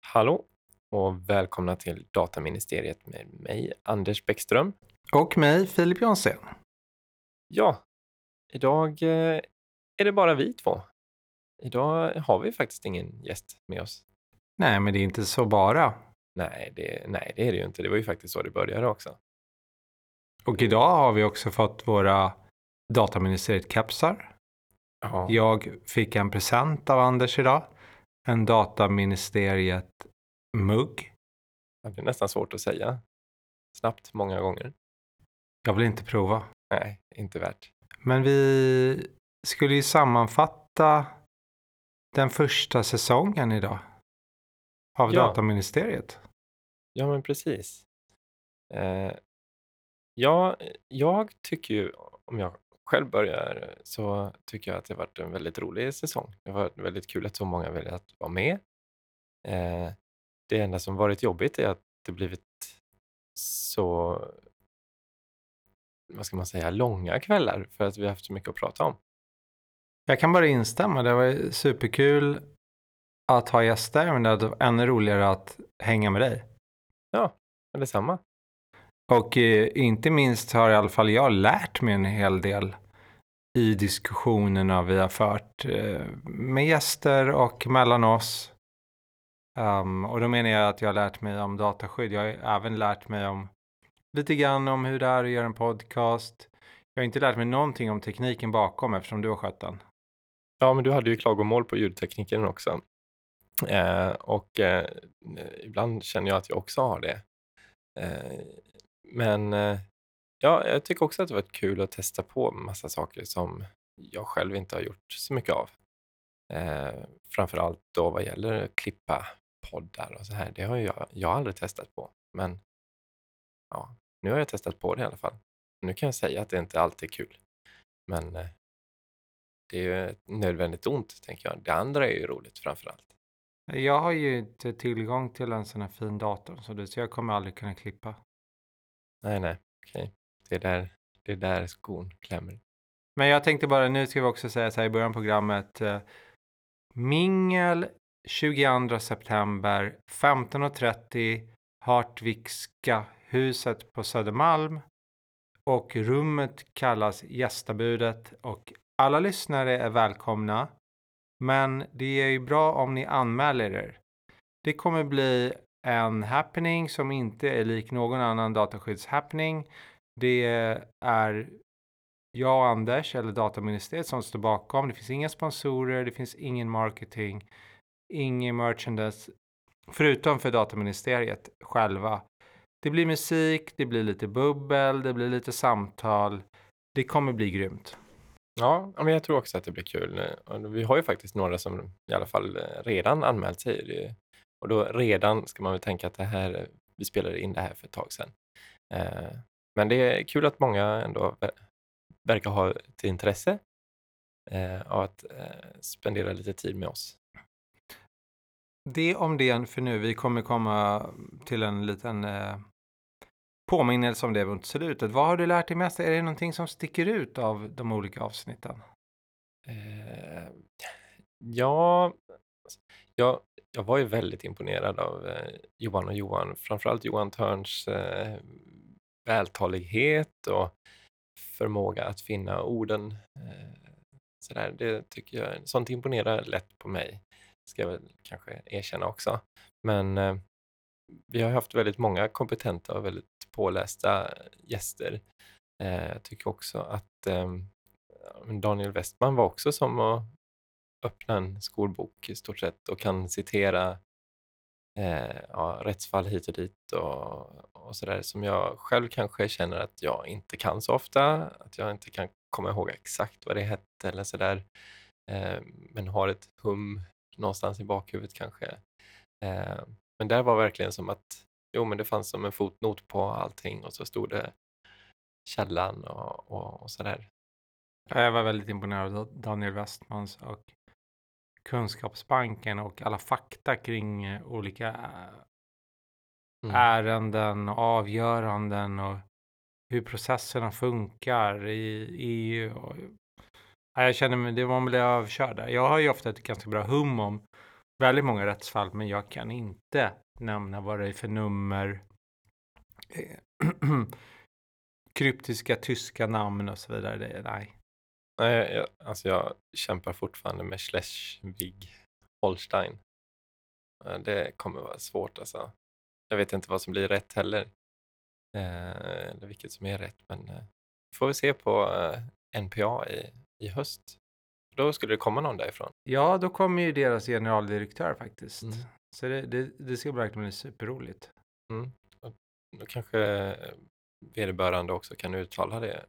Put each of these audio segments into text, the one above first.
Hallå och välkomna till Dataministeriet med mig, Anders Bäckström. Och mig, Filip Jonsén. Ja, idag eh, är det bara vi två. Idag har vi faktiskt ingen gäst med oss. Nej, men det är inte så bara. Nej, det, nej, det är det ju inte. Det var ju faktiskt så det började också. Och idag har vi också fått våra Dataministeriet-kepsar. Ja, Jag fick en present av Anders idag. En Dataministeriet-mugg. det är nästan svårt att säga snabbt många gånger. Jag vill inte prova. Nej, inte värt. Men vi skulle ju sammanfatta den första säsongen idag. Av Ja. Dataministeriet. Ja, men precis. Eh, ja, jag tycker ju, om jag själv börjar, så tycker jag att det har varit en väldigt rolig säsong. Det har varit väldigt kul att så många velat vara med. Eh, det enda som varit jobbigt är att det blivit så, vad ska man säga, långa kvällar för att vi har haft så mycket att prata om. Jag kan bara instämma. Det var superkul att ha gäster. Men det var ännu roligare att hänga med dig. Men detsamma. Och eh, inte minst har i alla fall jag lärt mig en hel del i diskussionerna vi har fört eh, med gäster och mellan oss. Um, och då menar jag att jag har lärt mig om dataskydd. Jag har även lärt mig om lite grann om hur det är att göra en podcast. Jag har inte lärt mig någonting om tekniken bakom eftersom du har skött den. Ja, men du hade ju klagomål på ljudtekniken också. Eh, och eh, ibland känner jag att jag också har det. Eh, men eh, ja, jag tycker också att det varit kul att testa på massa saker som jag själv inte har gjort så mycket av. Eh, framförallt då vad gäller att klippa poddar och så här. Det har jag, jag har aldrig testat på. Men ja, nu har jag testat på det i alla fall. Nu kan jag säga att det inte alltid är kul. Men eh, det är ju ett nödvändigt ont, tänker jag. Det andra är ju roligt framför allt. Jag har ju inte tillgång till en sån här fin dator så jag kommer aldrig kunna klippa. Nej, nej, okej. Det, är där, det är där skon klämmer. Men jag tänkte bara, nu ska vi också säga så här i början av programmet. Eh, mingel 22 september 15.30 Hartvikska huset på Södermalm. Och rummet kallas gästabudet och alla lyssnare är välkomna. Men det är ju bra om ni anmäler er. Det kommer bli en happening som inte är lik någon annan dataskyddshappening. Det är jag och Anders, eller Dataministeriet, som står bakom. Det finns inga sponsorer, det finns ingen marketing, ingen merchandise, förutom för Dataministeriet själva. Det blir musik, det blir lite bubbel, det blir lite samtal. Det kommer bli grymt. Ja, men jag tror också att det blir kul. Vi har ju faktiskt några som i alla fall eh, redan anmält sig. Och då redan ska man väl tänka att det här, vi spelade in det här för ett tag sedan. Eh, Men det är kul att många ändå ver- verkar ha ett intresse eh, av att eh, spendera lite tid med oss. Det om det för nu. Vi kommer komma till en liten eh, påminnelse om det mot slutet. Vad har du lärt dig mest? Är det någonting som sticker ut av de olika avsnitten? Eh, ja, jag, jag var ju väldigt imponerad av eh, Johan och Johan, framförallt Johan Törns eh, vältalighet och förmåga att finna orden. Eh, sådär, det tycker jag, sånt imponerar lätt på mig, ska jag väl kanske erkänna också. Men eh, vi har haft väldigt många kompetenta och väldigt pålästa gäster. Eh, jag tycker också att eh, Daniel Westman var också som att öppna en skolbok i stort sett och kan citera eh, ja, rättsfall hit och dit och, och sådär som jag själv kanske känner att jag inte kan så ofta, att jag inte kan komma ihåg exakt vad det hette eller sådär, eh, men har ett hum någonstans i bakhuvudet kanske. Eh, men där var verkligen som att, jo men det fanns som en fotnot på allting och så stod det källan och, och, och sådär. Jag var väldigt imponerad av Daniel Westmans och Kunskapsbanken och alla fakta kring eh, olika eh, Mm. ärenden och avgöranden och hur processerna funkar i EU. Och Ja, jag känner mig, det var väl överkörd där. Jag har ju ofta ett ganska bra hum om väldigt många rättsfall, men jag kan inte nämna vad det är för nummer, eh, kryptiska tyska namn och så vidare. Det, nej. Nej, jag, alltså jag kämpar fortfarande med Schleswig Holstein. Eh, Det kommer vara svårt alltså. Jag vet inte vad som blir rätt heller. Eh, eller vilket som är rätt, men eh, får vi se på eh, NPA i, i höst. Då skulle det komma någon därifrån. Ja, då kommer ju deras generaldirektör faktiskt. Mm. Så det, det, det ska verkligen bli superroligt. Mm. Och Då kanske vederbörande också kan uttala det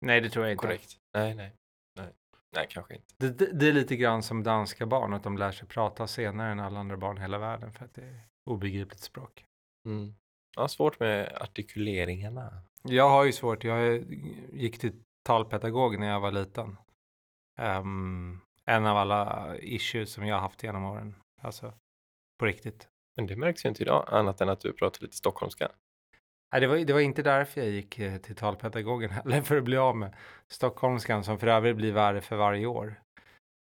Nej, det tror jag inte. korrekt. Nej, nej, nej, nej, kanske inte. Det, det, det är lite grann som danska barn, att de lär sig prata senare än alla andra barn i hela världen för att det är obegripligt språk. Mm. Jag har svårt med artikuleringarna. Jag har ju svårt, jag gick till talpedagog när jag var liten. Ehm, en av alla issues som jag har haft genom åren. Alltså, på riktigt. Men det märks ju inte idag, annat än att du pratar lite stockholmska. Nej, det, var, det var inte därför jag gick eh, till talpedagogen heller, för att bli av med stockholmskan som för övrigt blir värre för varje år.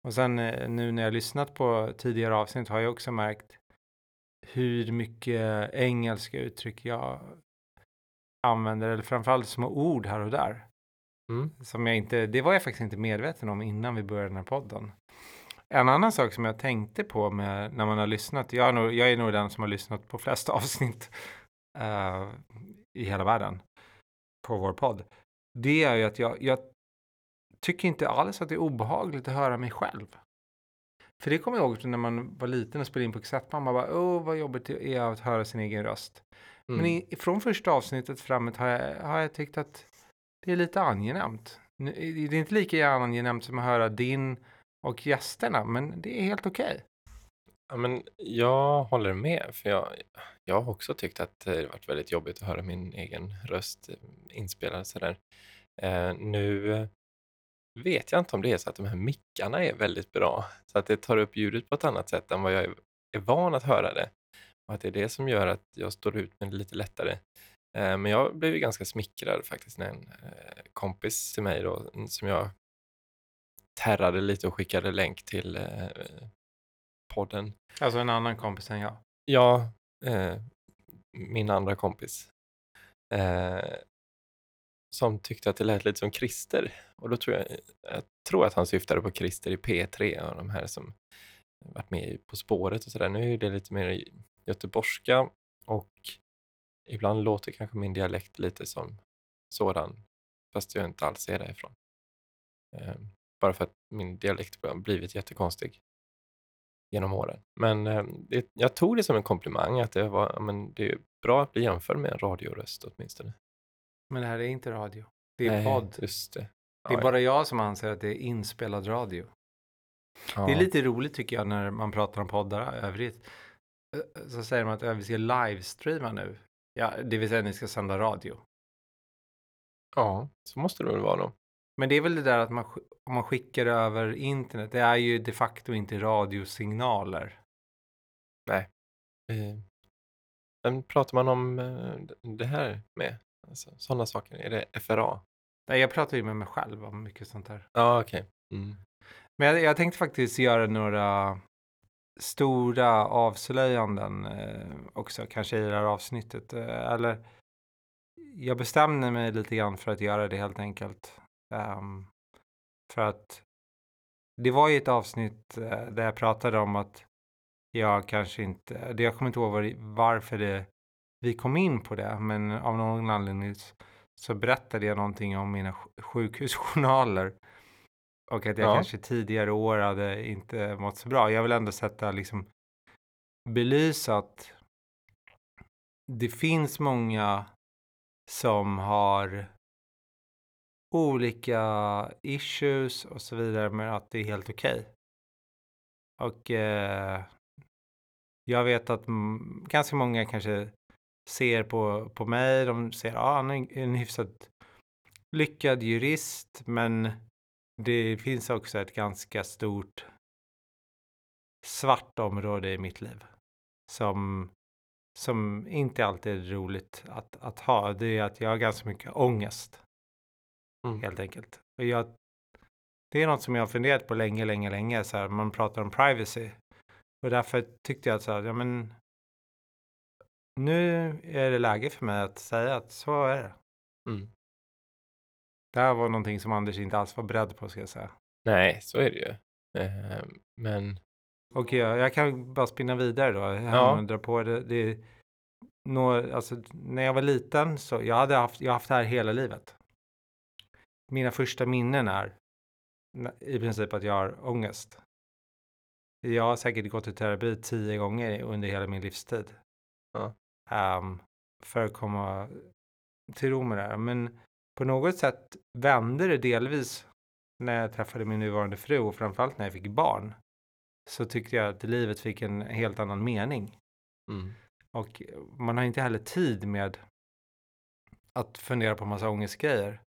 Och sen eh, nu när jag lyssnat på tidigare avsnitt har jag också märkt hur mycket engelska uttryck jag använder, eller framförallt små ord här och där. Mm. Som jag inte, det var jag faktiskt inte medveten om innan vi började den här podden. En annan sak som jag tänkte på med, när man har lyssnat, jag är, nog, jag är nog den som har lyssnat på flest avsnitt eh, i hela världen på vår podd. Det är ju att jag, jag tycker inte alls att det är obehagligt att höra mig själv. För det kommer jag ihåg när man var liten och spelade in på kassettband. Man bara, åh vad jobbigt det är att höra sin egen röst. Mm. Men i, från första avsnittet framåt har jag, har jag tyckt att det är lite angenämt. Det är inte lika angenämt som att höra din och gästerna, men det är helt okej. Ja, men jag håller med, för jag, jag har också tyckt att det har varit väldigt jobbigt att höra min egen röst eh, inspelad sådär. Eh, nu vet jag inte om det är så att de här mickarna är väldigt bra, så att det tar upp ljudet på ett annat sätt än vad jag är, van att höra det. Och att det är det som gör att jag står ut med det lite lättare. Eh, men jag blev ju ganska smickrad faktiskt när en eh, kompis till mig då, som jag terrade lite och skickade länk till podden, Alltså en annan kompis än jag. Ja, eh, min andra kompis. Eh, som tyckte att det lät lite som Christer. Och då tror jag, jag tror att han syftade på Christer i P3 och de här som varit med i På spåret och sådär. Nu är det lite mer göteborgska och ibland låter kanske min dialekt lite som sådan, fast jag inte alls är därifrån. Eh, bara för att min dialekt har blivit jättekonstig genom åren. Men eh, det, jag tog det som en komplimang att det var, men det är bra att bli jämförd med en radioröst åtminstone. Men det här är inte radio. Det är Nej, podd. Just det. Det är Ja, bara jag som anser att det är inspelad radio. ja. Det är lite roligt tycker jag när man pratar om poddar övrigt. Så säger man att "Ja, vi ska livestreama nu. Ja, det vill säga att ni ska sända radio. Ja, så måste det väl vara då. Men det är väl det där att man, om man skickar över internet. Det är ju de facto inte radiosignaler. Eh, Vem pratar man om eh, det här med? Alltså, sådana saker. Är det FRA? Nej, jag pratar ju med mig själv om mycket sånt här. Ja, okej. Mm. Men jag, jag tänkte faktiskt göra några stora avslöjanden eh, också, kanske i det här avsnittet. Eh, eller jag bestämde mig lite grann för att göra det helt enkelt. Ehm, för att det var ju ett avsnitt eh, där jag pratade om att jag kanske inte, det jag kommer inte ihåg var, varför det, vi kom in på det, men av någon anledning så- berättade jag någonting om mina sj- sjukhusjournaler. Och att jag Ja. kanske tidigare år hade inte mått så bra. Jag vill ändå sätta liksom belysa att det finns många som har olika issues och så vidare men att det är helt okej. Och eh, jag vet att ganska många kanske ser på, på mig, de ser att ah, han är en hyfsat lyckad jurist men det finns också ett ganska stort svart område i mitt liv som, som inte alltid är roligt att, att ha. Det är att jag har ganska mycket ångest Mm. helt enkelt. Och jag det är något som jag har funderat på länge, länge, länge. Så här, man pratar om privacy. Och därför tyckte jag att så här, ja men nu är det läge för mig att säga att så är det. Mm. Det här var någonting som Anders inte alls var beredd på ska jag säga. Nej, så är det ju. Eh, men Och jag, jag kan bara spinna vidare då. Ja. Ja. Dra på det. det nå, alltså, när jag var liten så jag hade haft, jag haft det här hela livet. Mina första minnen är i princip att jag har ångest. Jag har säkert gått i terapi tio gånger under hela min livstid. Ja. Ehm, för att komma till ro med det här. Men på något sätt vände det delvis när jag träffade min nuvarande fru och framförallt när jag fick barn. Så tyckte jag att livet fick en helt annan mening. mm. Och man har inte heller tid med att fundera på massa ångestgrejer.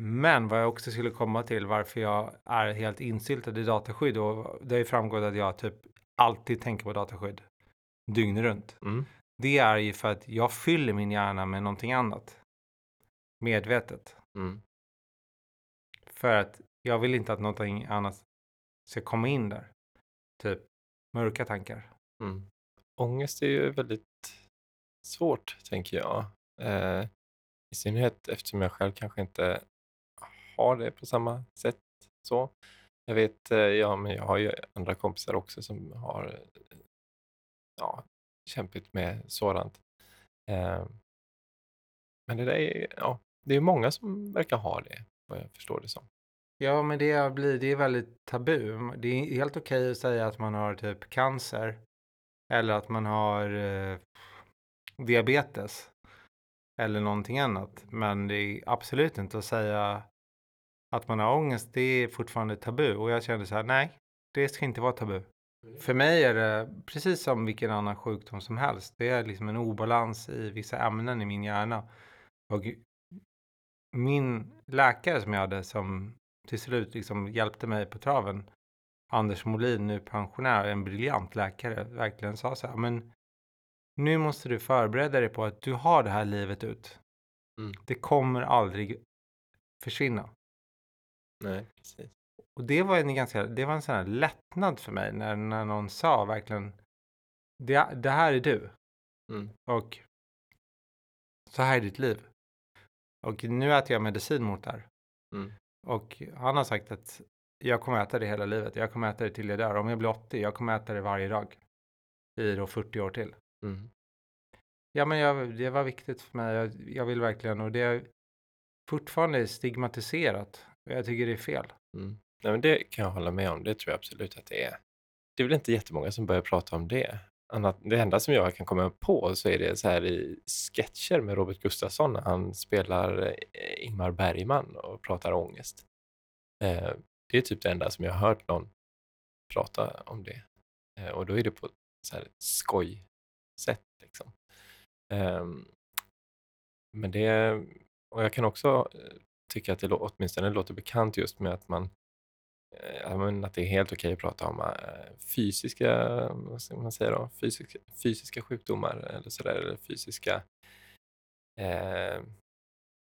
Men vad jag också skulle komma till varför jag är helt insyltad i dataskydd och det har ju framgått att jag typ alltid tänker på dataskydd dygnet runt. Mm. Det är ju för att jag fyller min hjärna med någonting annat. Medvetet. Mm. För att jag vill inte att någonting annat ska komma in där. Typ mörka tankar. Mm. Ångest är ju väldigt svårt, tänker jag. Eh, I synnerhet eftersom jag själv kanske inte har det på samma sätt. så. Jag vet, eh, ja, men jag har ju andra kompisar också som har eh, ja, kämpat med sådant. Eh, men det där är, ja, det är många som verkar ha det, vad jag förstår det som. Ja, men det blir, det är väldigt tabu. Det är helt okej att säga att man har typ cancer. Eller att man har eh, diabetes. Eller någonting annat. Men det är absolut inte att säga att man har ångest. Det är fortfarande tabu. Och jag kände så här, nej, det ska inte vara tabu. För mig är det precis som vilken annan sjukdom som helst. Det är liksom en obalans i vissa ämnen i min hjärna. Och min läkare som jag hade som till slut liksom hjälpte mig på traven. Anders Molin, nu pensionär, en briljant läkare, verkligen sa så här, men nu måste du förbereda dig på att du har det här livet ut. Mm. Det kommer aldrig försvinna. Nej, precis. Och det var en ganska, det var en sån här lättnad för mig när, när någon sa verkligen, det, det här är du Mm. och så här är ditt liv. Och nu äter jag medicin mot det här. Mm. Och han har sagt att jag kommer äta det hela livet. Jag kommer äta det till jag dör. Om jag blir 80, jag kommer äta det varje dag. I då 40 år till. Mm. Ja, men jag, det var viktigt för mig. Jag, jag vill verkligen, och det är fortfarande stigmatiserat. Jag tycker det är fel. Mm. Nej, men det kan jag hålla med om. Det tror jag absolut att det är. Det är väl inte jättemånga som börjar prata om det. Annat, det enda som jag kan komma på så är det så här i sketcher med Robert Gustafsson när han spelar eh, Ingmar Bergman och pratar ångest. Eh, det är typ det enda som jag har hört någon prata om det. Eh, och då är det på så här skoj-sätt. Liksom. Ehm, men det, och jag kan också tycker att det åtminstone låter bekant just med att man eh, att det är helt okej att prata om eh, fysiska, vad ska man säga då, fysiska, fysiska sjukdomar eller sådär, eller fysiska eh,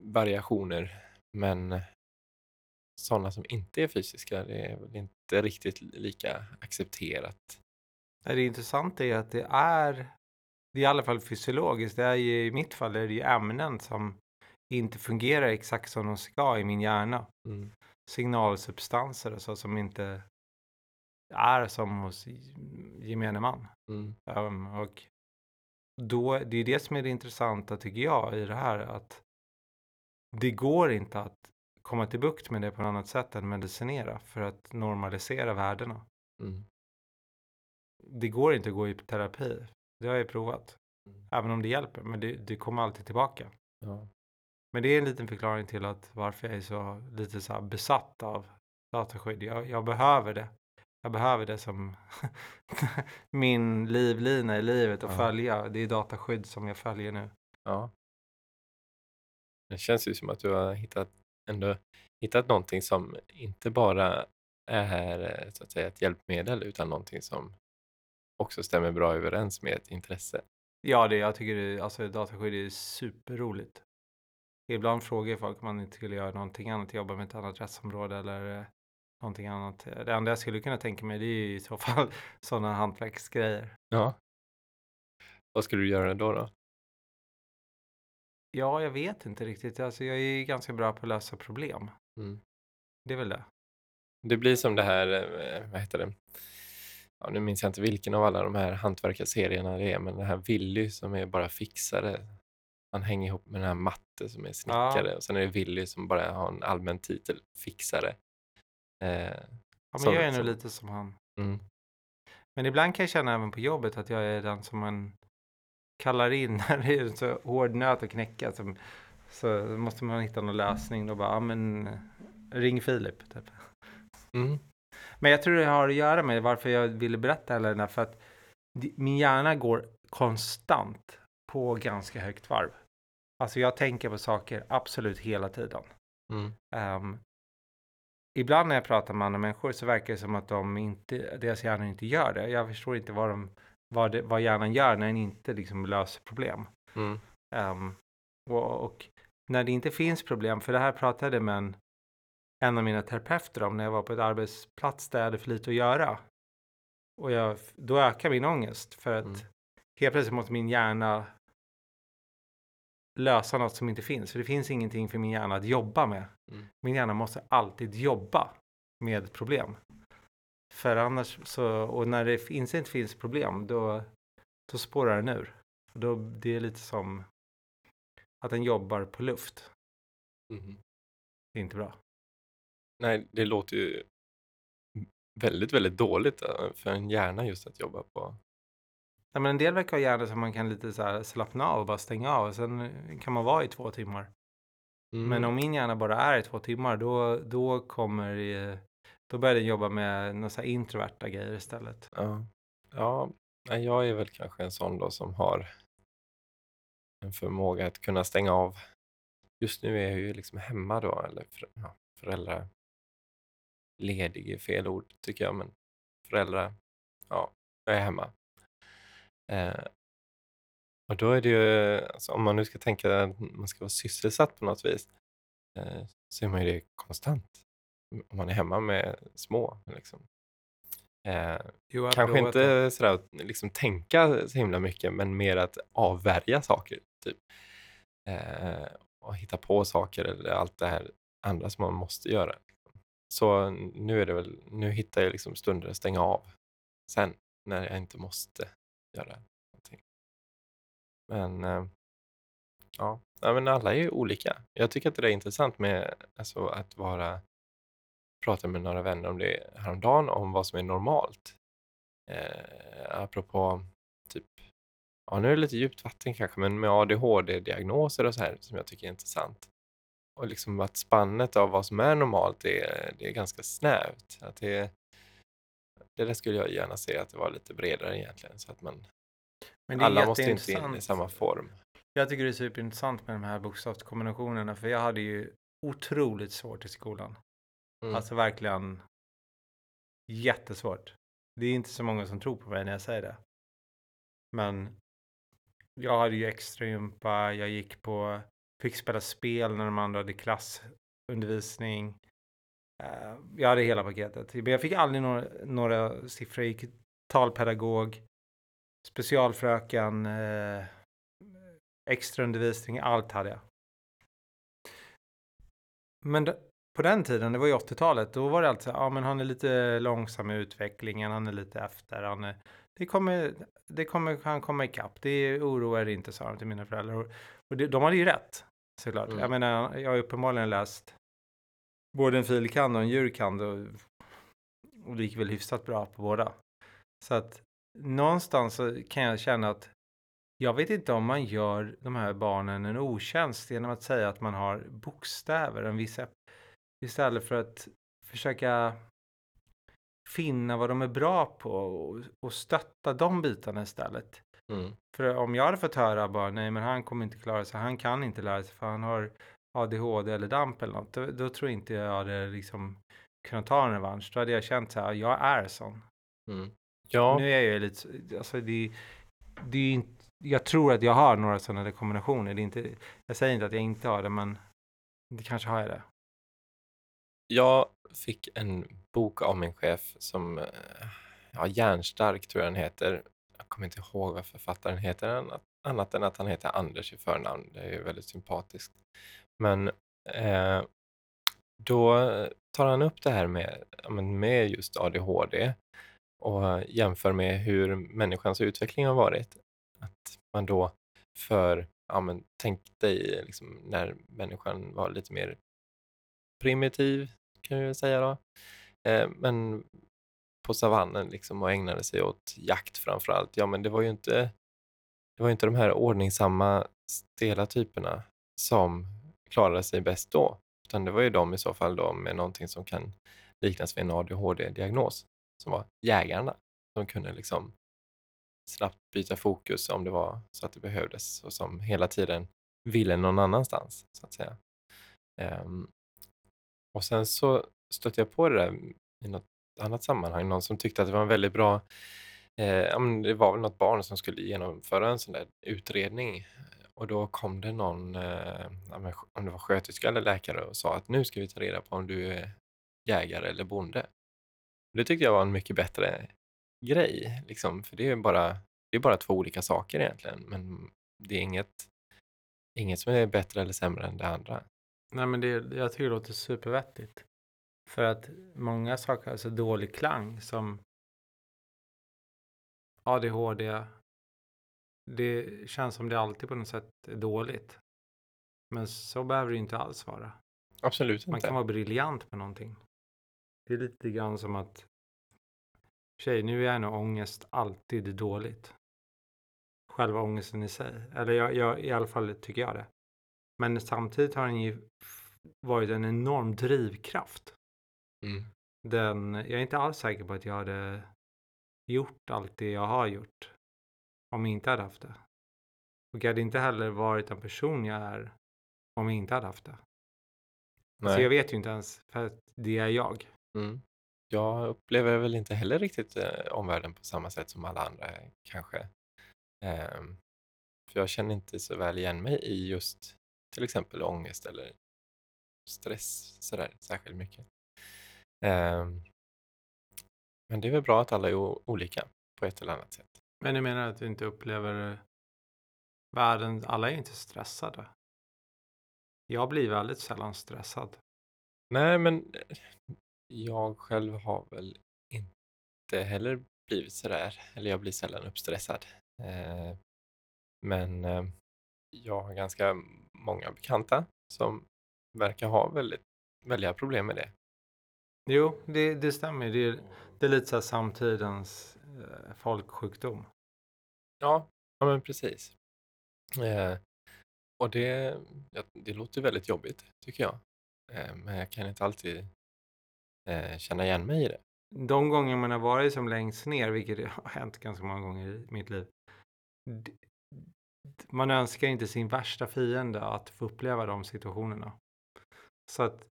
variationer. Men sådana som inte är fysiska, det är väl inte riktigt lika accepterat. Det intressanta är att det är, det är i alla fall fysiologiskt. Det är ju, I mitt fall är det ju ämnen som inte fungerar exakt som de ska i min hjärna. Mm. Signalsubstanser så som inte är som hos gemene man. Mm. Um, och då, det är det som är det intressanta tycker jag i det här att det går inte att komma till bukt med det på något annat sätt än medicinera för att normalisera värdena. Mm. Det går inte att gå i terapi. Det har jag provat. Mm. Även om det hjälper, men det, det kommer alltid tillbaka. Ja. Men det är en liten förklaring till att varför jag är så lite så besatt av dataskydd. Jag, jag behöver det. Jag behöver det som min livlina i livet att Ja. följa. Det är dataskydd som jag följer nu. Ja. Det känns ju som att du har hittat, ändå hittat någonting som inte bara är så att säga, ett hjälpmedel utan någonting som också stämmer bra överens med ett intresse. Ja, det, jag tycker det, alltså, dataskydd är superroligt. Ibland frågar folk om man inte skulle göra någonting annat, jobba med ett annat rättsområde eller eh, någonting annat. Det enda jag skulle kunna tänka mig det är ju i så fall sådana hantverksgrejer. Ja. Vad skulle du göra då? då? Ja, jag vet inte riktigt. Alltså, jag är ju ganska bra på att lösa problem. Mm. Det är väl det. Det blir som det här, eh, vad heter det? Ja, nu minns jag inte vilken av alla de här hantverkarserierna det är, men det här Willy som är bara fixare. Han hänger ihop med den här Matte som är snickare och sen är det Willy som bara har en allmän titel, fixare. Eh, Ja, men jag är nog lite som han. mm. Men ibland kan jag känna även på jobbet att jag är den som man kallar in när det är en så hård nöt att knäcka. Som, så måste man hitta någon lösning. Då bara, ja men ring Filip. Typ. Mm. Men jag tror det har att göra med varför jag ville berätta hela den här. För att min hjärna går konstant på ganska högt varv. Alltså jag tänker på saker absolut hela tiden. Mm. Ehm, ibland när jag pratar med andra människor så verkar det som att de inte, deras hjärnor inte gör det. Jag förstår inte vad, de, vad, det, vad hjärnan gör när den inte liksom löser problem. Mm. Ehm, och, och när det inte finns problem, för det här pratade med en, en av mina terapeuter om när jag var på ett arbetsplats där jag hade för lite att göra. Och jag, då ökar min ångest för att Mm. helt plötsligt måste min hjärna lösa något som inte finns. För det finns ingenting för min hjärna att jobba med. Mm. Min hjärna måste alltid jobba med problem. För annars så, och när det finns, inte finns problem, då, då spårar den ur. Då, det är lite som att den jobbar på luft. Mhm. Det är inte bra. Nej, det låter ju väldigt, väldigt dåligt eh, för en hjärna just att jobba på. Nej, men en del verkar ha hjärnor som man kan lite så här slappna av och bara stänga av. Och sen kan man vara i två timmar. Mm. Men om min hjärna bara är i två timmar, då, då kommer det, då börjar den jobba med några introverta grejer istället. Ja, ja jag är väl kanske en sån då som har en förmåga att kunna stänga av. Just nu är jag ju liksom hemma då, eller för, ja, föräldrar. Ledig är fel ord tycker jag, men föräldrar, ja, jag är hemma. Eh, och då är det ju, alltså, om man nu ska tänka att man ska vara sysselsatt på något vis, eh, så är man ju det konstant. Om man är hemma med små. Liksom. Eh, Jo, Kanske inte sådär att liksom tänka så himla mycket, men mer att avvärja saker. Typ. Eh, och hitta på saker eller allt det här andra som man måste göra. Så nu är det väl, nu hittar jag liksom stunder att stänga av sen när jag inte måste göra någonting. Men eh, ja, ja men alla är ju olika. Jag tycker att det är intressant med alltså, att vara pratade med några vänner om det häromdagen, om vad som är normalt. Eh, apropå typ, ja nu är det lite djupt vatten kanske, men med ADHD-diagnoser och så här som jag tycker är intressant. Och liksom att spannet av vad som är normalt det, det är ganska snävt. Att det, det där skulle jag gärna se att det var lite bredare egentligen, så att man, alla måste inte in i samma form. Jag tycker det är superintressant med de här bokstavskombinationerna, för jag hade ju otroligt svårt i skolan. Mm. Alltså verkligen jättesvårt. Det är inte så många som tror på mig när jag säger det. Men jag hade ju extragympa, jag gick på, fick spela spel när de andra hade klassundervisning. Eh, Jag hade hela paketet. Men jag fick aldrig några, några siffror. Jag gick talpedagog, specialfröken, eh, extraundervisning, allt hade jag. Men på den tiden, det var ju 80-talet, då var det alltid så här, ja men han är lite långsam i utvecklingen, han är lite efter, han är, det kommer, det kommer han komma ikapp, det oroar inte, sa de till mina föräldrar. Och det, de hade ju rätt, såklart. Mm. Jag menar, jag har uppenbarligen läst både en filkand och en djurkand och, och det gick väl hyfsat bra på båda. Så att någonstans så kan jag känna att jag vet inte om man gör de här barnen en otjänst genom att säga att man har bokstäver, en viss istället för att försöka finna vad de är bra på och, och stötta de bitarna istället. Mm. För om jag hade fått höra bara nej men han kommer inte klara sig, han kan inte lära sig för han har ADHD eller DAMP eller något, då, då tror inte jag hade liksom kunnat ta en revansch. Då hade jag känt så här, jag är sån. Mm. Ja, Nu är jag ju lite, alltså det, det är inte, jag tror att jag har några sådana kombinationer. Det är inte, jag säger inte att jag inte har det, men det kanske har jag det. Jag fick en bok av min chef som, eh, ja, Järnstark tror jag den heter. Jag kommer inte ihåg vad författaren heter, annat, annat än att han heter Anders i förnamn. Det är ju väldigt sympatiskt. Men eh, då tar han upp det här med, med just ADHD och jämför med hur människans utveckling har varit. Att man då för, ja men tänk dig liksom när människan var lite mer primitiv kan vi säga då. Eh, men på savannen liksom och ägnade sig åt jakt framför allt. Ja men det var ju inte, det var inte de här ordningsamma stela typerna som klarade sig bäst då. Utan det var ju de i så fall då med någonting som kan liknas vid en ADHD-diagnos som var jägarna. som kunde liksom snabbt byta fokus om det var så att det behövdes och som hela tiden ville någon annanstans så att säga. Um, och sen så stötte jag på det där i något annat sammanhang, någon som tyckte att det var en väldigt bra eh, det var väl något barn som skulle genomföra en sån där utredning och då kom det någon, eh, om det var sköterska eller läkare och sa att nu ska vi ta reda på om du är jägare eller bonde. Det tyckte jag var en mycket bättre grej, liksom, för det är bara, det är bara två olika saker egentligen, men det är inget, inget som är bättre eller sämre än det andra. Nej, men det, jag tycker det låter supervettigt. För att många saker har så dålig klang som ADHD. Det känns som det alltid på något sätt är dåligt. Men så behöver det inte alls vara. Absolut inte. Man kan vara briljant på någonting. Det är lite grann som att Tjej, nu är nog ångest alltid dåligt. Själva ångesten i sig. Eller jag, jag, i alla fall tycker jag det. Men samtidigt har den ju varit en enorm drivkraft. Mm. Den, jag är inte alls säker på att jag hade gjort allt det jag har gjort om jag inte hade haft det. Och jag hade inte heller varit den person jag är om jag inte hade haft det. Så jag vet ju inte ens, för att det är jag. Mm. Jag upplever väl inte heller riktigt eh, omvärlden på samma sätt som alla andra kanske. Eh, för jag känner inte så väl igen mig i just till exempel ångest eller stress sådär särskilt mycket. Eh, men det är väl bra att alla är olika på ett eller annat sätt. Men du menar att du inte upplever världen, alla är inte stressade? Jag blir väldigt sällan stressad. Nej, men eh, jag själv har väl inte heller blivit sådär, eller jag blir sällan uppstressad. Eh, men eh, jag har ganska många bekanta som verkar ha väldigt väldiga problem med det. Jo, det, det stämmer. Det är, det är lite så samtidens eh, folksjukdom. Ja, ja men precis. Eh, och det, det låter väldigt jobbigt, tycker jag. Eh, men jag kan inte alltid eh, känna igen mig i det. De gånger man har varit som längst ner, vilket har hänt ganska många gånger i mitt liv. Man önskar inte sin värsta fiende att få uppleva de situationerna. Så att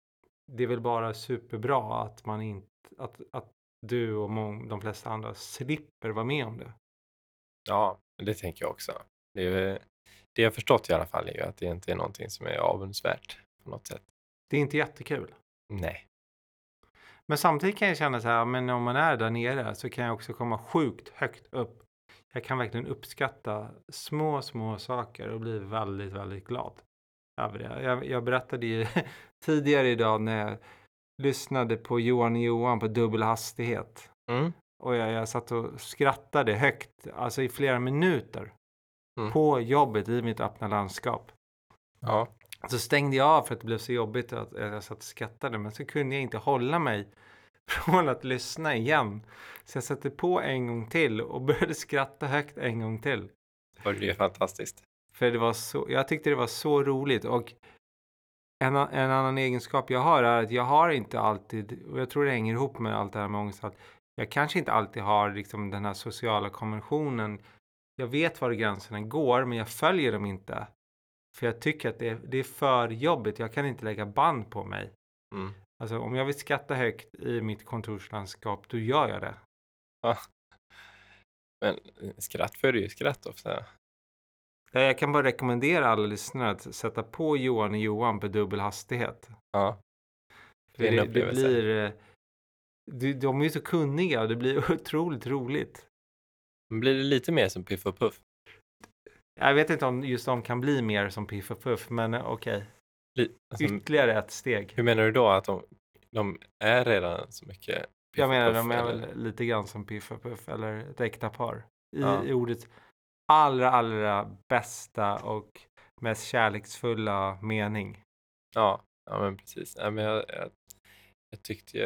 det är väl bara superbra att man inte, att, att du och mång, de flesta andra slipper vara med om det. Ja, det tänker jag också. Det, är, det jag förstått i alla fall är ju att det inte är någonting som är avundsvärt på något sätt. Det är inte jättekul. Nej. Men samtidigt kan jag känna så här, men om man är där nere så kan jag också komma sjukt högt upp. Jag kan verkligen uppskatta små, små saker och bli väldigt, väldigt glad över det. Jag, jag berättade ju tidigare idag när jag lyssnade på Johan Johan på dubbel hastighet. Mm. Och jag, jag satt och skrattade högt, alltså i flera minuter. Mm. På jobbet i mitt öppna landskap. Ja. Så stängde jag av för att det blev så jobbigt att jag satt och skrattade. Men så kunde jag inte hålla mig från att lyssna igen. Så jag satte på en gång till och började skratta högt en gång till. Och det är fantastiskt. För det var så, jag tyckte det var så roligt. Och en, en annan egenskap jag har är att jag har inte alltid, och jag tror det hänger ihop med allt det här med ångest, att jag kanske inte alltid har liksom den här sociala konventionen. Jag vet var gränserna går, men jag följer dem inte. För jag tycker att det är, det är för jobbigt. Jag kan inte lägga band på mig. Mm. Alltså om jag vill skratta högt i mitt kontorslandskap, då gör jag det. Ja. Men skratt föder ju skratt ofta. Ja, jag kan bara rekommendera alla lyssnare att sätta på Johan och Johan på dubbel hastighet. Ja, Det det, det blir... eh, det- De är ju så kunniga och det blir otroligt roligt. blir det lite mer som Piff och Puff? Jag vet inte om just de kan bli mer som Piff och Puff, men eh, okej. Li- Alltså, Ytterligare ett steg. hur menar du då? Att de, de är redan så mycket Piff Jag menar, Puff, de är eller? väl lite grann som Piff och Puff, eller ett äkta par. I, Ja. i ordets allra, allra bästa och mest kärleksfulla mening. Ja, ja men precis. Ja, men jag, jag, jag tyckte,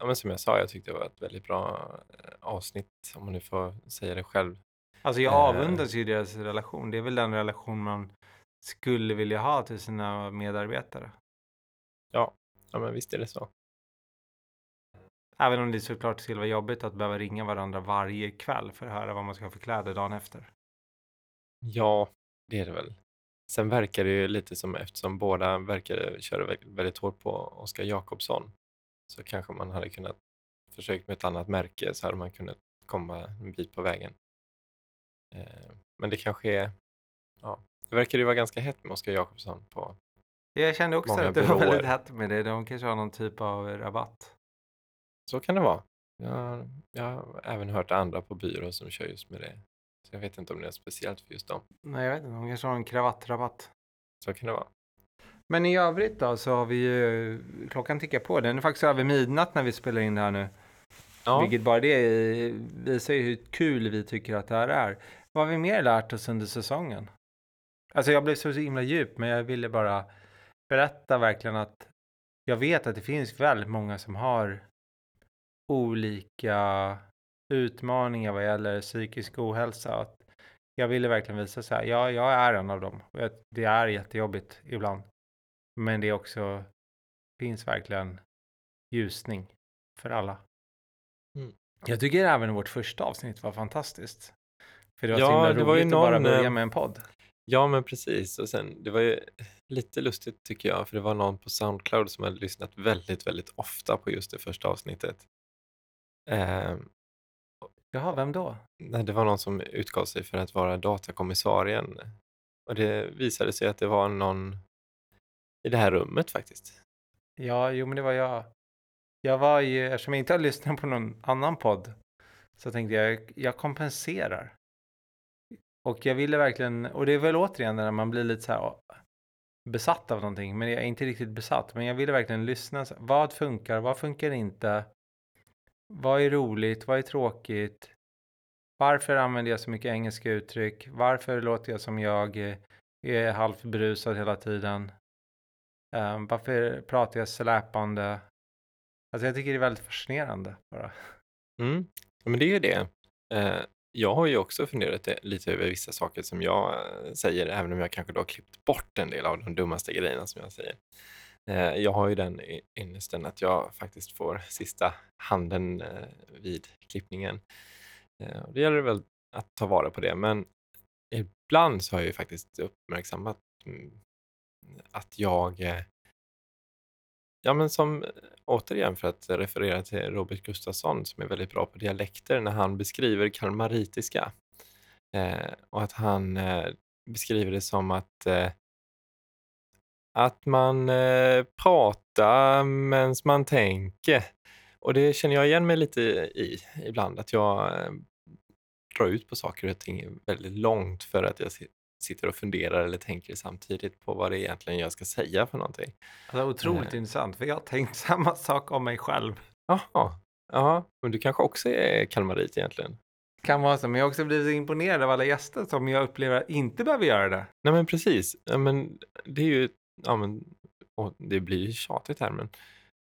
ja, men som jag sa, jag tyckte det var ett väldigt bra eh, avsnitt, om man nu får säga det själv. Alltså jag Eh. avundas ju deras relation. Det är väl den relation man skulle vilja ha till sina medarbetare. Ja, men visst är det så. Även om det såklart skulle vara jobbigt att behöva ringa varandra varje kväll för att höra vad man ska ha för kläder dagen efter. Ja, det är det väl. Sen verkar det ju lite som, eftersom båda verkar köra väldigt, hårt på Oskar Jakobsson, så kanske man hade kunnat försökt med ett annat märke så hade man kunnat komma en bit på vägen. Eh, Men det kanske är, ja, det verkar ju vara ganska hett med Oskar Jakobsson på, Jag kände också Många att det var byråer. väldigt hett med det. De kanske har någon typ av rabatt. så kan det vara. Jag, jag har även hört andra på byrå som kör just med det. Jag vet inte om det är speciellt för just dem. Nej, jag vet inte. De kanske har en kravattrabatt. Så kan det vara. Men i övrigt då så har vi ju, klockan tickar på. Den är faktiskt över midnatt när vi spelar in det här nu. Ja, Vilket bara det visar ju hur kul vi tycker att det här är. Vad har vi mer lärt oss under säsongen? Alltså jag blev så himla djup, men jag ville bara berätta verkligen att jag vet att det finns väldigt många som har olika utmaningar vad gäller psykisk ohälsa. Att jag ville verkligen visa så här, ja, jag är en av dem. Det är jättejobbigt ibland. Men det är också, finns verkligen ljusning för alla. Mm. Jag tycker även vårt första avsnitt var fantastiskt. För det var så Ja, himla det var ju roligt att bara någon, börja eh, med en podd. Ja, men precis. Och sen, det var ju lite lustigt tycker jag, för det var någon på Soundcloud som hade lyssnat väldigt, väldigt ofta på just det första avsnittet. Eh, Jaha, vem då? nej, det var någon som utgav sig för att vara datakommissarien. Och det visade sig att det var någon i det här rummet faktiskt. Ja, jo men det var jag. Jag var ju, eftersom jag inte har lyssnat på någon annan podd, så tänkte jag, jag kompenserar. Och jag ville verkligen, och det är väl återigen när man blir lite så här besatt av någonting, men jag är inte riktigt besatt, men jag ville verkligen lyssna. Vad funkar, vad funkar inte? Vad är roligt, vad är tråkigt? Varför använder jag så mycket engelska uttryck? Varför låter jag som jag eh, är halvt berusad hela tiden? Um, varför pratar jag släpande? Alltså jag tycker det är väldigt fascinerande bara. Mm. Men det är ju det. Uh, jag har ju också funderat eh, lite över vissa saker som jag säger, även om jag kanske då har klippt bort en del av de dummaste grejerna som jag säger. Eh, jag har ju den ynnesten att jag faktiskt får sista handen eh, vid klippningen. Eh, det gäller väl att ta vara på det, men ibland så har jag ju faktiskt uppmärksammat mm, att jag Ja, men som återigen för att referera till Robert Gustafsson som är väldigt bra på dialekter när han beskriver kalmaritiska. Och att han beskriver det som att eh, att man eh, pratar medan man tänker. Och det känner jag igen mig lite i ibland, att jag eh, drar ut på saker och ting väldigt långt för att jag si- sitter och funderar eller tänker samtidigt på vad det egentligen jag ska säga för någonting. Alltså otroligt Eh. intressant, för jag har tänkt samma sak om mig själv. Jaha, ja, men du kanske också är kalmarit egentligen? Kan vara så, men jag har också blivit så imponerad av alla gäster som jag upplever inte behöver göra det. Nej men precis, men det är ju, ja men, och det blir ju tjatigt här men,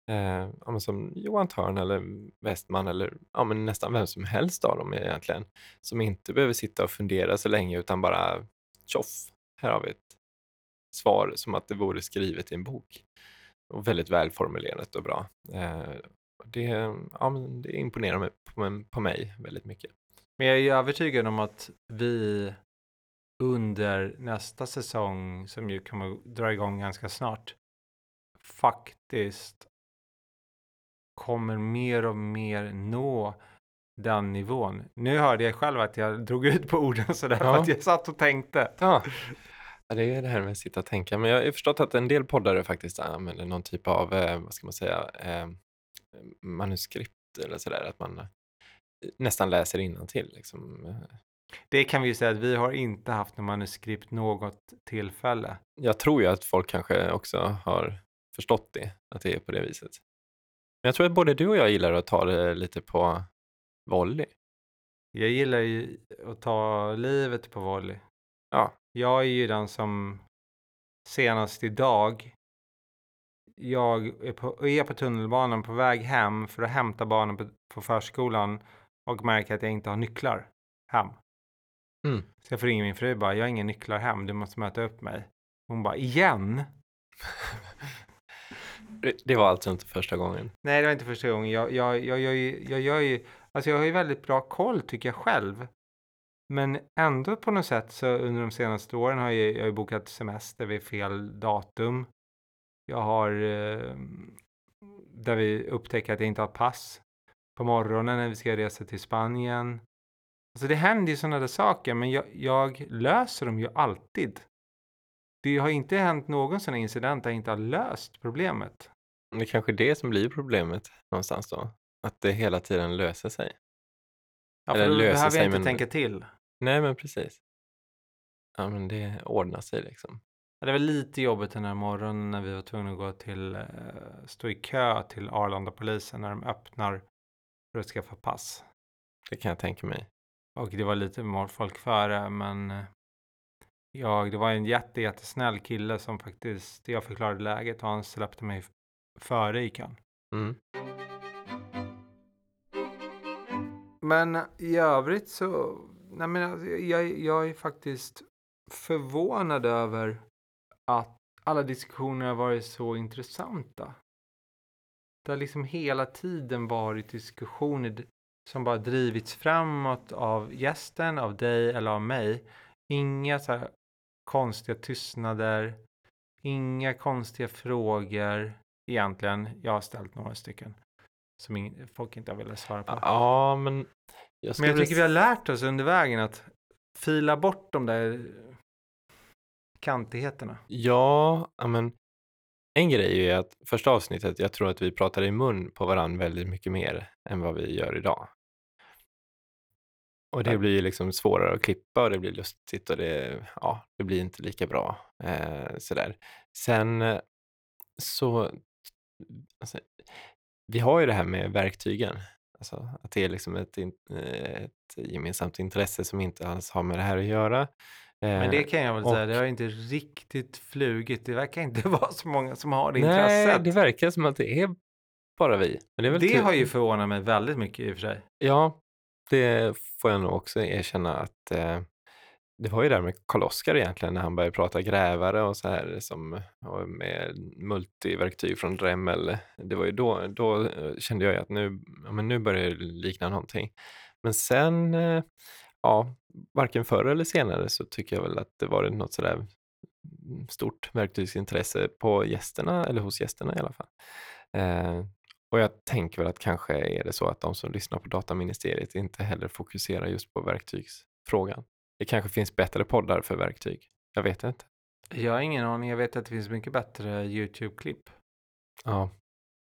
eh, ja, men som Johan Törn eller Westman eller ja, men nästan vem som helst av dem egentligen, som inte behöver sitta och fundera så länge utan bara tjoff, här har vi ett svar som att det vore skrivet i en bok. Och väldigt välformulerat och bra. Eh, det, ja, men det imponerar mig, på, på mig väldigt mycket. Men jag är ju övertygad om att vi under nästa säsong, som ju kommer dra igång ganska snart, faktiskt kommer mer och mer nå den nivån. Nu hörde jag själv att jag drog ut på orden sådär Ja. för att jag satt och tänkte. Ja. Det är det här med att sitta och tänka. Men jag har förstått att en del poddare faktiskt använder någon typ av, eh, vad ska man säga, eh, manuskript eller sådär. Att man eh, nästan läser till liksom. Det kan vi ju säga att vi har inte haft något manuskript något tillfälle. Jag tror ju att folk kanske också har förstått det, att det är på det viset. Men jag tror att både du och jag gillar att ta det lite på volley. Jag gillar ju att ta livet på volley. Ja. Jag är ju den som senast idag jag är på, är på tunnelbanan på väg hem för att hämta barnen på, på förskolan och märker att jag inte har nycklar hem. Mm. Så jag får ringa min fru och bara, jag har inga nycklar hem, du måste möta upp mig. Hon bara, igen? Det- var alltså inte första gången. Nej, det var inte första gången. Jag, jag, jag, jag, jag, jag ju, alltså jag har ju väldigt bra koll tycker jag själv. Men ändå på något sätt så under de senaste åren har jag, jag har bokat semester vid fel datum. Jag har, eh, där vi upptäcker att jag inte har pass på morgonen när vi ska resa till Spanien. Alltså det händer ju sådana där saker, men jag, jag löser dem ju alltid. Det har inte hänt någon sån incident där jag inte har löst problemet. Det är kanske det som blir problemet någonstans då. Att det hela tiden löser sig. Ja, Eller för då löser behöver sig, jag inte men- tänka till. Nej, men precis. Ja, men det ordnar sig liksom. Ja, Det var lite jobbigt den här morgonen när vi var tvungna att gå till, eh, stå i kö till Arlanda-polisen när de öppnar för att skaffa pass. Det kan jag tänka mig. Och det var lite folk före, men eh, jag, det var en jätte, jättesnäll kille som faktiskt, jag förklarade läget och han släppte mig före i kön. Mm. Men i övrigt så, nej men alltså, jag, jag är faktiskt förvånad över att alla diskussioner har varit så intressanta. Det har liksom hela tiden varit diskussioner som bara drivits framåt av gästen, av dig eller av mig. Inga så här konstiga tystnader, inga konstiga frågor egentligen. Jag har ställt några stycken som folk inte har velat svara på. Ja, men jag Men jag tycker vi har lärt oss under vägen att fila bort de där kantigheterna. Ja, men en grej är att första avsnittet, jag tror att vi pratade i mun på varandra väldigt mycket mer än vad vi gör idag. Och det blir ju liksom svårare att klippa och det blir lustigt och det, ja, det blir inte lika bra. Eh, sådär. Sen så, alltså, vi har ju det här med verktygen. Alltså, att det är liksom ett, eh, ett gemensamt intresse som inte alls har med det här att göra. Men det Eh, kan jag väl och- säga, det har inte riktigt flugit. Det verkar inte vara så många som har det Nej, intresset. det verkar som att det är bara vi. Men det det har ju förvånat mig väldigt mycket i och för sig. Ja, det får jag nog också erkänna att eh, det var ju där med Karl-Oskar egentligen när han började prata grävare och så här som med multiverktyg från Dremel. Det var ju då, då eh, kände jag att nu, ja, men nu börjar det likna någonting. Men sen, eh, ja, varken förr eller senare så tycker jag väl att det var något sådär stort verktygsintresse på gästerna, eller hos gästerna i alla fall. Eh, och jag tänker väl att kanske är det så att de som lyssnar på Dataministeriet inte heller fokuserar just på verktygsfrågan. Det kanske finns bättre poddar för verktyg. Jag vet inte. Jag har ingen aning, jag vet att det finns mycket bättre YouTube-klipp. Ja.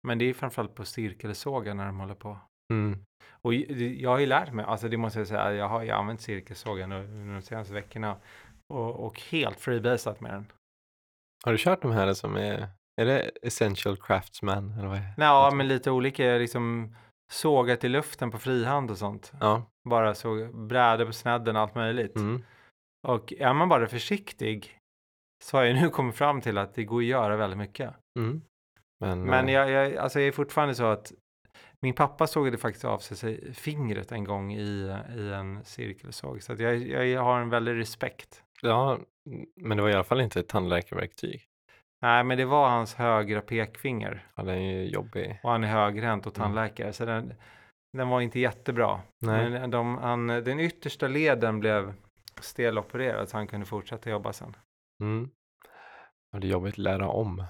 Men det är framförallt på cirkelsågar när de håller på. Mm. Och jag har ju lärt mig, alltså det måste jag säga, jag har ju använt cirkelsågen nu de senaste veckorna. Och, och helt freebasat med den. Har du kört de här som är, är det Essential Craftsman? Eller vad är Ja, men lite olika, liksom sågat i luften på frihand och sånt. Ja. Bara så brädor på snedden allt möjligt. Mm. Och är man bara försiktig så har jag nu kommit fram till att det går att göra väldigt mycket. Mm. Men, Men eh, jag, jag, alltså jag är fortfarande så att min pappa sågade faktiskt av sig fingret en gång i, i en cirkelsåg. Så jag, jag har en väldig respekt. Ja, men det var i alla fall inte ett tandläkarverktyg. Nej, men det var hans högra pekfinger. Ja, den är jobbig. Och han är högerhänt och Mm. tandläkare. Så den, den var inte jättebra. Nej. Men de, han, den yttersta leden blev stelopererad så han kunde fortsätta jobba sen. Mm. Det är jobbigt att lära om.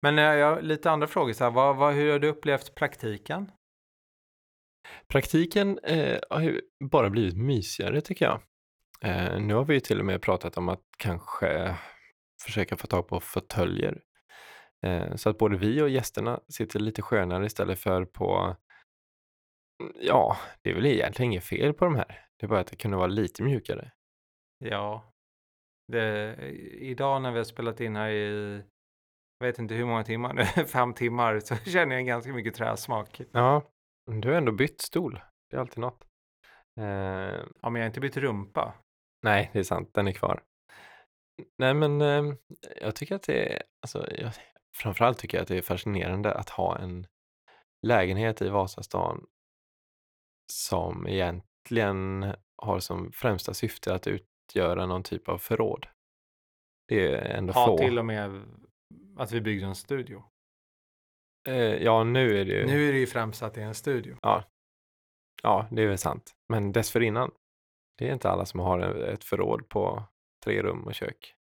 Men eh, jag har lite andra frågor. Så här, vad, vad, hur har du upplevt praktiken? Praktiken eh, har ju bara blivit mysigare tycker jag. Eh, nu har vi ju till och med pratat om att kanske försöka få tag på fåtöljer. Eh, så att både vi och gästerna sitter lite skönare istället för på Ja, det är väl egentligen inget fel på de här. Det är bara att det kunde vara lite mjukare. Ja. Det, idag när vi har spelat in här i, jag vet inte hur många timmar nu, fem timmar, så känner jag ganska mycket träsmak. Ja, du har ändå bytt stol. Det är alltid något. Eh, Ja, men jag har inte bytt rumpa. nej, det är sant. Den är kvar. Nej, men eh, jag tycker att det är, alltså, jag, framförallt tycker jag att det är fascinerande att ha en lägenhet i Vasastan som egentligen har som främsta syfte att utgöra någon typ av förråd. Det är ändå Ha få. till och med att vi byggde en studio. Eh, ja, nu är det ju... Nu är det ju främst att det är en studio. Ja, det är väl sant. Men dessförinnan, det är inte alla som har ett förråd på tre rum och kök.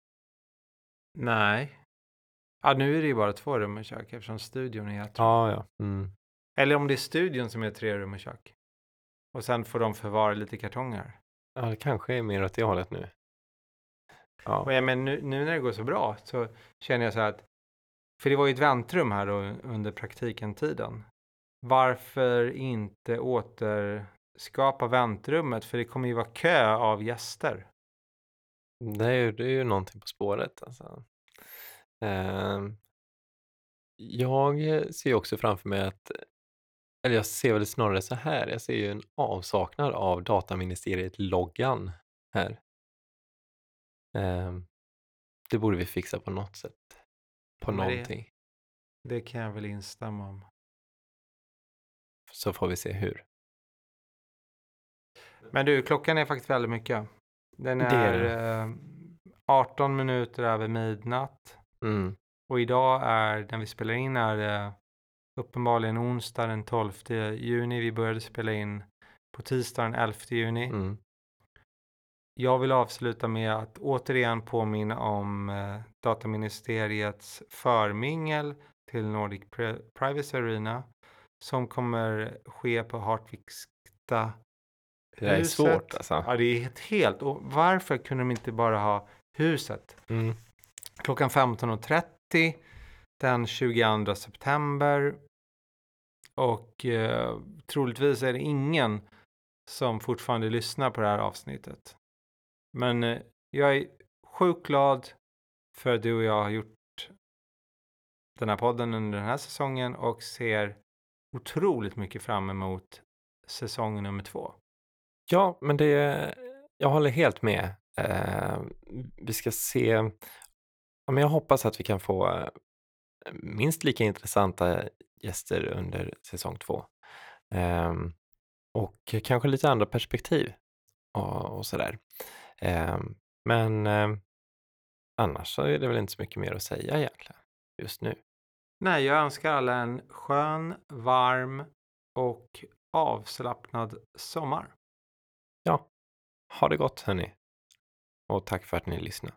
Nej. Ja, nu är det ju bara två rum och kök eftersom studion är jätte... Ja, ja. Mm. Eller om det är studion som är tre rum och kök. Och sen får de förvara lite kartonger. Ja, det kanske är mer åt det hållet nu. Ja, Och ja, men nu, nu när det går så bra så känner jag så här att, för det var ju ett väntrum här då under praktikentiden. Varför inte återskapa väntrummet? För det kommer ju vara kö av gäster. det är ju, det är ju någonting på spåret. Alltså. Eh, jag ser ju också framför mig att, eller jag ser väl snarare så här, jag ser ju en avsaknad av dataministeriet-loggan här. Eh, det borde vi fixa på något sätt. På Men det- någonting. Det kan jag väl instämma om. Så får vi se hur. Men du, klockan är faktiskt väldigt mycket. Den Det är, är det. eh, 18 minuter över midnatt. Mm. Och idag är, när vi spelar in är det uppenbarligen onsdag den 12 juni. Vi började spela in på tisdag den 11 juni. Mm. Jag vill avsluta med att återigen påminna om eh, Dataministeriets förmingel till Nordic Pri- Privacy Arena som kommer ske på Hartviksta Det är huset. svårt alltså. Ja, det är helt, helt. Och varför kunde de inte bara ha huset? Mm. Klockan 15.30 den 22 september. Och eh, troligtvis är det ingen som fortfarande lyssnar på det här avsnittet. Men eh, jag är sjukt glad för du och jag har gjort den här podden under den här säsongen och ser otroligt mycket fram emot säsong nummer två. Ja, men det, jag håller helt med. Eh, vi ska se, ja, men jag hoppas att vi kan få eh, minst lika intressanta gäster under säsong två. Eh, och kanske lite andra perspektiv och, och sådär. Eh, men eh, annars så är det väl inte så mycket mer att säga egentligen just nu. Nej, jag önskar alla en skön, varm och avslappnad sommar. Ja, ha det gott hörni. Och tack för att ni lyssnade.